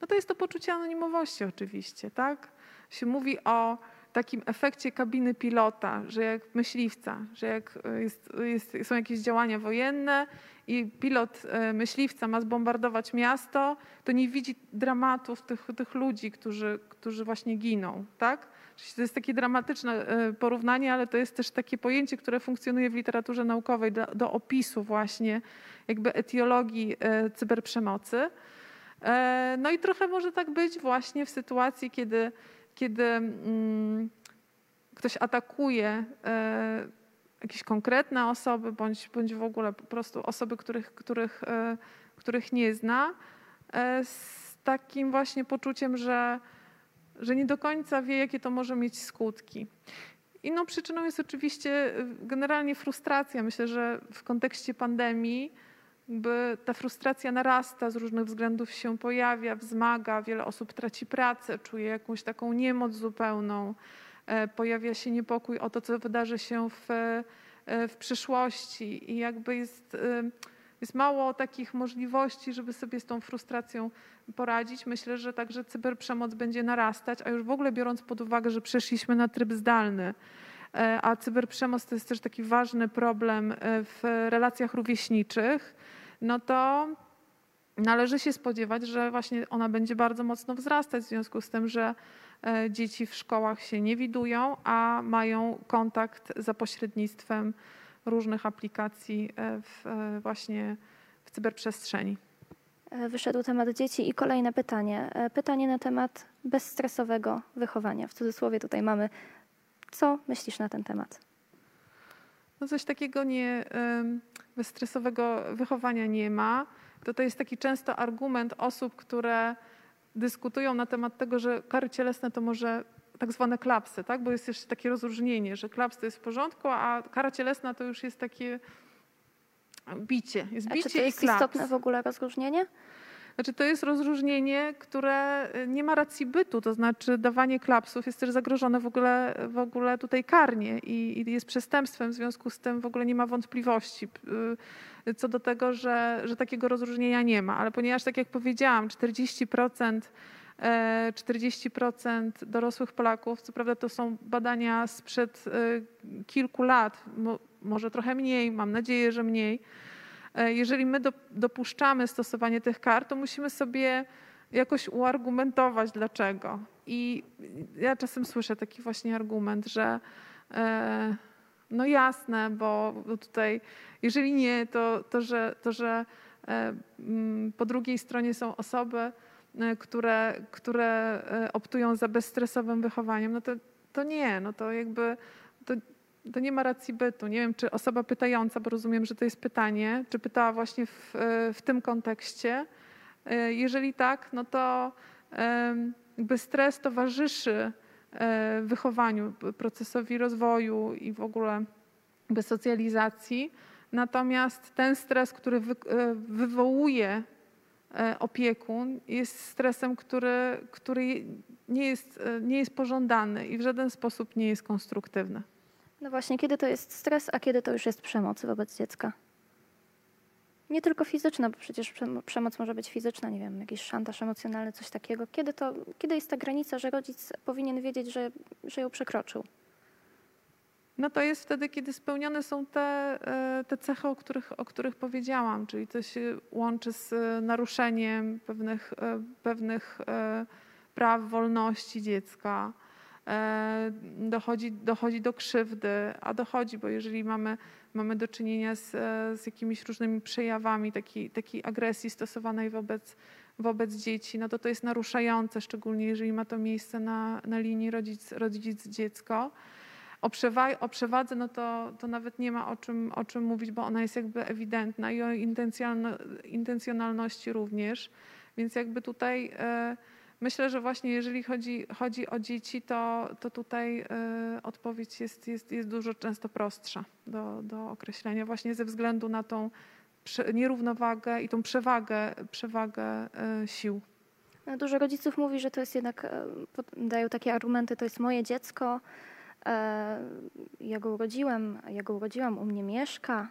No to jest to poczucie anonimowości oczywiście, tak? Się mówi o takim efekcie kabiny pilota, że jak myśliwca, że jak jest, jest, są jakieś działania wojenne i pilot e, myśliwca ma zbombardować miasto, to nie widzi dramatów tych, tych ludzi, którzy, którzy właśnie giną, tak? To jest takie dramatyczne e, porównanie, ale to jest też takie pojęcie, które funkcjonuje w literaturze naukowej do, do opisu właśnie jakby etiologii e, cyberprzemocy. No i trochę może tak być właśnie w sytuacji, kiedy kiedy mm, ktoś atakuje e, jakieś konkretne osoby, bądź, bądź w ogóle po prostu osoby, których, których, e, których nie zna, e, z takim właśnie poczuciem, że, że nie do końca wie, jakie to może mieć skutki. Inną przyczyną jest oczywiście generalnie frustracja. Myślę, że w kontekście pandemii ta frustracja narasta, z różnych względów się pojawia, wzmaga, wiele osób traci pracę, czuje jakąś taką niemoc zupełną, e, pojawia się niepokój o to, co wydarzy się w, e, w przyszłości i jakby jest, e, jest mało takich możliwości, żeby sobie z tą frustracją poradzić. Myślę, że także cyberprzemoc będzie narastać, a już w ogóle biorąc pod uwagę, że przeszliśmy na tryb zdalny, a cyberprzemoc to jest też taki ważny problem w relacjach rówieśniczych, no to należy się spodziewać, że właśnie ona będzie bardzo mocno wzrastać w związku z tym, że e, dzieci w szkołach się nie widują, a mają kontakt za pośrednictwem różnych aplikacji e, w, e, właśnie w cyberprzestrzeni. Wyszedł temat dzieci i kolejne pytanie. Pytanie na temat bezstresowego wychowania. W cudzysłowie tutaj mamy. Co myślisz na ten temat? No coś takiego nie, bezstresowego wychowania nie ma. To, to jest taki często argument osób, które dyskutują na temat tego, że kary cielesne to może tak zwane klapsy, tak? bo jest jeszcze takie rozróżnienie, że klaps to jest w porządku, a kara cielesna to już jest takie bicie. Jest bicie a czy to jest istotne w ogóle rozróżnienie? Znaczy to jest rozróżnienie, które y, nie ma racji bytu, to znaczy dawanie klapsów jest też zagrożone w ogóle, w ogóle tutaj karnie i, i jest przestępstwem, w związku z tym w ogóle nie ma wątpliwości y, co do tego, że, że takiego rozróżnienia nie ma. Ale ponieważ, tak jak powiedziałam, 40% 40% e, dorosłych Polaków, co prawda to są badania sprzed y, kilku lat, może trochę mniej, mam nadzieję, że mniej, E, jeżeli my dopuszczamy stosowanie tych kar, to musimy sobie jakoś uargumentować dlaczego. I ja czasem słyszę taki właśnie argument, że e, no jasne, bo tutaj jeżeli nie, to, to, że, to, że e, po drugiej stronie są osoby, które, które optują za bezstresowym wychowaniem, no to, to nie, no to jakby to, to nie ma racji bytu. Nie wiem, czy osoba pytająca, bo rozumiem, że to jest pytanie, czy pytała właśnie w, w tym kontekście. E, jeżeli tak, no to jakby stres towarzyszy e, wychowaniu, procesowi rozwoju i w ogóle socjalizacji. Natomiast ten stres, który wy, e, wywołuje opiekun, jest stresem, który, który nie, jest, nie jest pożądany i w żaden sposób nie jest konstruktywny. No właśnie, kiedy to jest stres, a kiedy to już jest przemoc wobec dziecka? Nie tylko fizyczna, bo przecież przemoc może być fizyczna, nie wiem, jakiś szantaż emocjonalny, coś takiego. Kiedy, to, kiedy jest ta granica, że rodzic powinien wiedzieć, że, że ją przekroczył? No to jest wtedy, kiedy spełnione są te, e, te cechy, o których, o których powiedziałam, czyli to się łączy z naruszeniem pewnych, e, pewnych e, praw, wolności dziecka, e, dochodzi, dochodzi do krzywdy, a dochodzi, bo jeżeli mamy, mamy do czynienia z, e, z jakimiś różnymi przejawami takiej, takiej agresji stosowanej wobec, wobec dzieci, no to to jest naruszające, szczególnie jeżeli ma to miejsce na, na linii rodzic, rodzic-dziecko. O, przewa- o przewadze no to, to nawet nie ma o czym, o czym mówić, bo ona jest jakby ewidentna i o intencjonalności również. Więc jakby tutaj e, myślę, że właśnie jeżeli chodzi, chodzi o dzieci, to, to tutaj e, odpowiedź jest, jest, jest dużo często prostsza do, do określenia właśnie ze względu na tą nierównowagę i tą przewagę, przewagę e, sił. No, dużo rodziców mówi, że to jest jednak, dają takie argumenty, to jest moje dziecko, ja go urodziłem, ja go urodziłam, u mnie mieszka.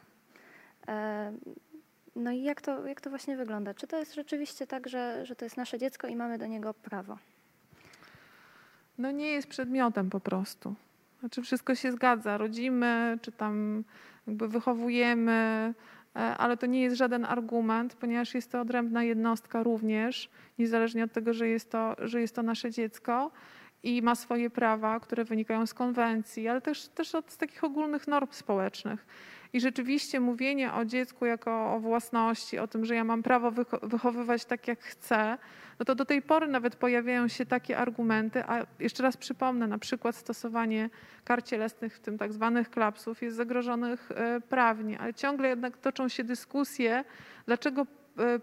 No i jak to, jak to właśnie wygląda? Czy to jest rzeczywiście tak, że, że to jest nasze dziecko i mamy do niego prawo? No nie jest przedmiotem po prostu. Znaczy wszystko się zgadza, rodzimy, czy tam jakby wychowujemy, e, ale to nie jest żaden argument, ponieważ jest to odrębna jednostka również, niezależnie od tego, że jest to, że jest to nasze dziecko i ma swoje prawa, które wynikają z konwencji, ale też, też od takich ogólnych norm społecznych. I rzeczywiście mówienie o dziecku jako o własności, o tym, że ja mam prawo wychowywać tak, jak chcę, no to do tej pory nawet pojawiają się takie argumenty, a jeszcze raz przypomnę, na przykład stosowanie kar cielesnych, w tym tak zwanych klapsów, jest zagrożonych e, prawnie, ale ciągle jednak toczą się dyskusje, dlaczego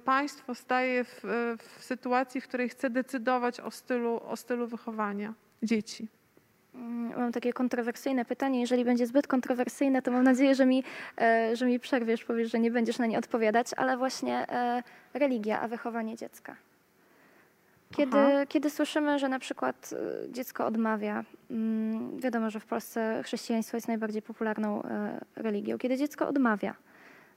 państwo staje w, e, w sytuacji, w której chce decydować o stylu, o stylu wychowania dzieci. Mm, mam takie kontrowersyjne pytanie. Jeżeli będzie zbyt kontrowersyjne, to mam nadzieję, że mi, e, że mi przerwiesz, powiesz, że nie będziesz na nie odpowiadać, ale właśnie e, religia, a wychowanie dziecka. Kiedy, kiedy słyszymy, że na przykład e, dziecko odmawia, mm, wiadomo, że w Polsce chrześcijaństwo jest najbardziej popularną religią, kiedy dziecko odmawia,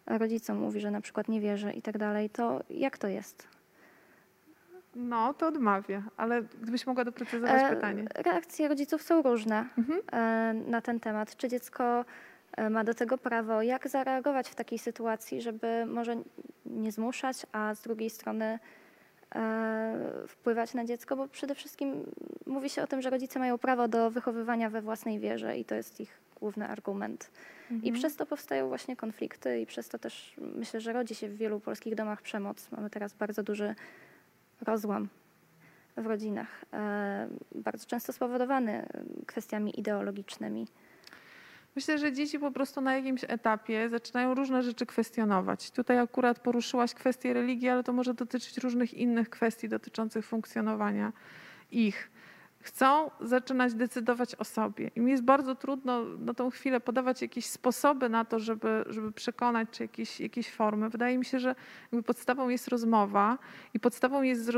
rodzicom mówi, że na przykład nie wierzy i tak dalej, to jak to jest? No, to odmawia, ale gdybyś mogła doprecyzować e, pytanie. Reakcje rodziców są różne mhm. e, na ten temat. Czy dziecko e, ma do tego prawo? Jak zareagować w takiej sytuacji, żeby może nie zmuszać, a z drugiej strony e, wpływać na dziecko? Bo przede wszystkim mówi się o tym, że rodzice mają prawo do wychowywania we własnej wierze i to jest ich główny argument. Mhm. I przez to powstają właśnie konflikty i przez to też myślę, że rodzi się w wielu polskich domach przemoc. Mamy teraz bardzo duży rozłam w rodzinach, e, bardzo często spowodowany kwestiami ideologicznymi. Myślę, że dzieci po prostu na jakimś etapie zaczynają różne rzeczy kwestionować. Tutaj akurat poruszyłaś kwestię religii, ale to może dotyczyć różnych innych kwestii dotyczących funkcjonowania ich chcą zaczynać decydować o sobie. I mi jest bardzo trudno na tą chwilę podawać jakieś sposoby na to, żeby, żeby przekonać, czy jakieś, jakieś formy. Wydaje mi się, że podstawą jest rozmowa i podstawą jest y,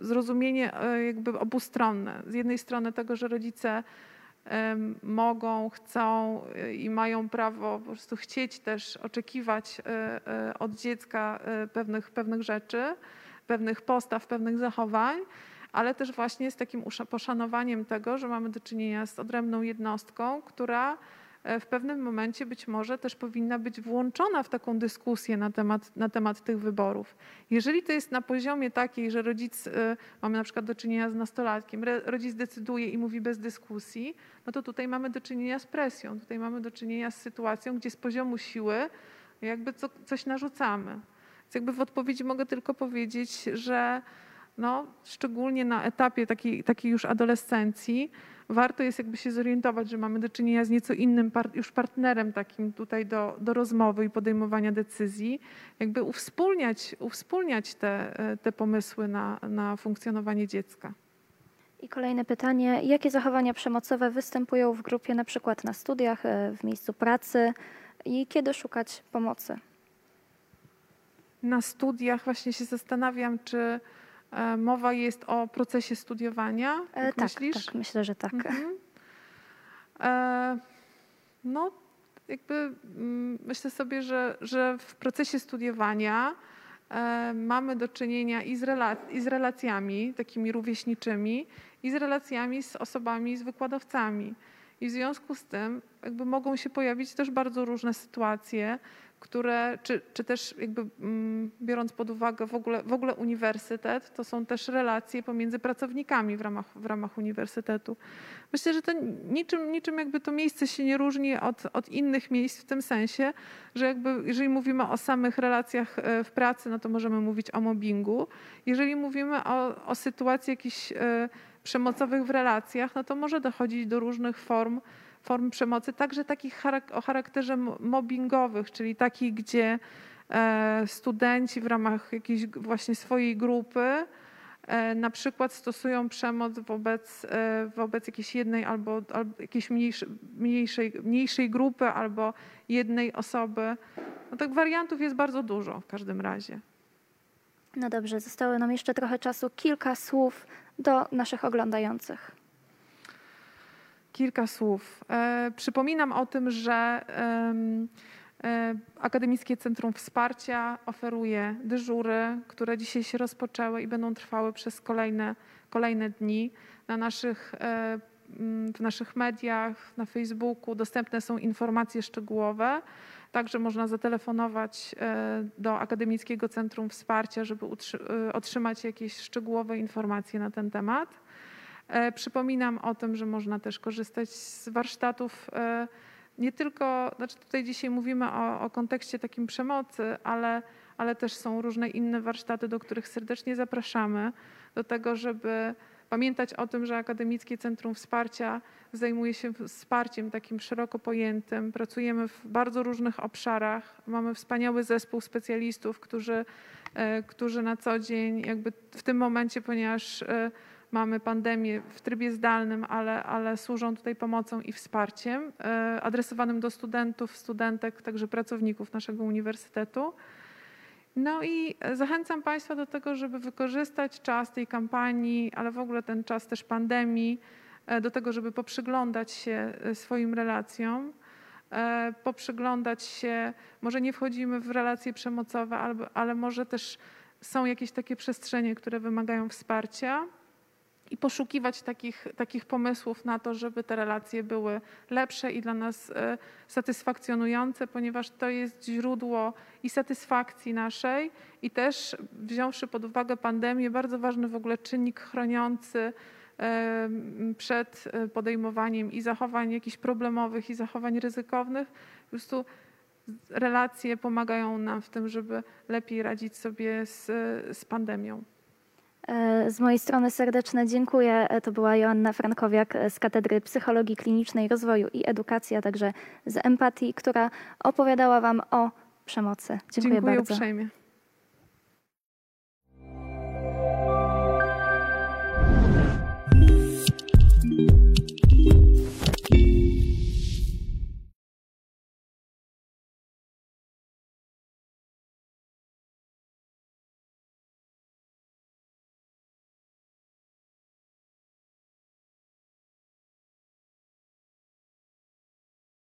zrozumienie y, jakby obustronne. Z jednej strony tego, że rodzice mogą, chcą y, i mają prawo po prostu chcieć też oczekiwać od dziecka pewnych, pewnych rzeczy, pewnych postaw, pewnych zachowań, ale też właśnie z takim poszanowaniem tego, że mamy do czynienia z odrębną jednostką, która e, w pewnym momencie być może też powinna być włączona w taką dyskusję na temat, na temat tych wyborów. Jeżeli to jest na poziomie takiej, że rodzic, e, mamy na przykład do czynienia z nastolatkiem, rodzic decyduje i mówi bez dyskusji, no to tutaj mamy do czynienia z presją, tutaj mamy do czynienia z sytuacją, gdzie z poziomu siły jakby co, coś narzucamy. Więc jakby w odpowiedzi mogę tylko powiedzieć, że no, szczególnie na etapie takiej, takiej już adolescencji, warto jest jakby się zorientować, że mamy do czynienia z nieco innym par już partnerem takim tutaj do, do rozmowy i podejmowania decyzji, jakby uwspólniać, uwspólniać te, te pomysły na, na funkcjonowanie dziecka. I kolejne pytanie, jakie zachowania przemocowe występują w grupie, na przykład na studiach, e, w miejscu pracy i kiedy szukać pomocy? Na studiach właśnie się zastanawiam, czy mowa jest o procesie studiowania, e, tak, myślisz? Tak, myślę, że tak. Mhm. E, no, jakby mm, myślę sobie, że, że w procesie studiowania e, mamy do czynienia i z, relac- i z relacjami takimi rówieśniczymi, i z relacjami z osobami, z wykładowcami. I w związku z tym jakby mogą się pojawić też bardzo różne sytuacje, które, czy, czy też jakby mm, biorąc pod uwagę w ogóle, w ogóle uniwersytet, to są też relacje pomiędzy pracownikami w ramach, w ramach uniwersytetu. Myślę, że to niczym, niczym jakby to miejsce się nie różni od, od innych miejsc w tym sensie, że jakby jeżeli mówimy o samych relacjach e, w pracy, no to możemy mówić o mobbingu. Jeżeli mówimy o, o sytuacji jakichś e, przemocowych w relacjach, no to może dochodzić do różnych form form przemocy, także takich o charakterze mobbingowych, czyli takich, gdzie e, studenci w ramach jakiejś właśnie swojej grupy e, na przykład stosują przemoc wobec, e, wobec jakiejś jednej albo, albo jakiejś mniejszej, mniejszej, mniejszej grupy albo jednej osoby. No tak wariantów jest bardzo dużo w każdym razie. No dobrze, zostało nam jeszcze trochę czasu. Kilka słów do naszych oglądających. Kilka słów. E, przypominam o tym, że e, Akademickie Centrum Wsparcia oferuje dyżury, które dzisiaj się rozpoczęły i będą trwały przez kolejne, kolejne dni. Na naszych, e, w naszych mediach, na Facebooku dostępne są informacje szczegółowe. Także można zatelefonować do Akademickiego Centrum Wsparcia, żeby otrzymać jakieś szczegółowe informacje na ten temat. E, przypominam o tym, że można też korzystać z warsztatów e, nie tylko, znaczy tutaj dzisiaj mówimy o, o kontekście takim przemocy, ale, ale też są różne inne warsztaty, do których serdecznie zapraszamy, do tego, żeby pamiętać o tym, że Akademickie Centrum Wsparcia zajmuje się wsparciem takim szeroko pojętym. Pracujemy w bardzo różnych obszarach. Mamy wspaniały zespół specjalistów, którzy, e, którzy na co dzień, jakby w tym momencie, ponieważ mamy pandemię w trybie zdalnym, ale, ale służą tutaj pomocą i wsparciem e, adresowanym do studentów, studentek, także pracowników naszego uniwersytetu. No i zachęcam Państwa do tego, żeby wykorzystać czas tej kampanii, ale w ogóle ten czas też pandemii, e, do tego, żeby poprzyglądać się e, swoim relacjom, poprzyglądać się, może nie wchodzimy w relacje przemocowe, ale może też są jakieś takie przestrzenie, które wymagają wsparcia i poszukiwać takich, takich pomysłów na to, żeby te relacje były lepsze i dla nas e, satysfakcjonujące, ponieważ to jest źródło i satysfakcji naszej i też wziąwszy pod uwagę pandemię, bardzo ważny w ogóle czynnik chroniący e, przed e, podejmowaniem i zachowań jakichś problemowych i zachowań ryzykownych. Po prostu relacje pomagają nam w tym, żeby lepiej radzić sobie z, z pandemią. E, z mojej strony serdeczne dziękuję. E, to była Joanna Frankowiak z Katedry Psychologii Klinicznej, Rozwoju i Edukacji, a także z Empatii, która opowiadała Wam o przemocy. Dziękuję, dziękuję bardzo. Uprzejmie.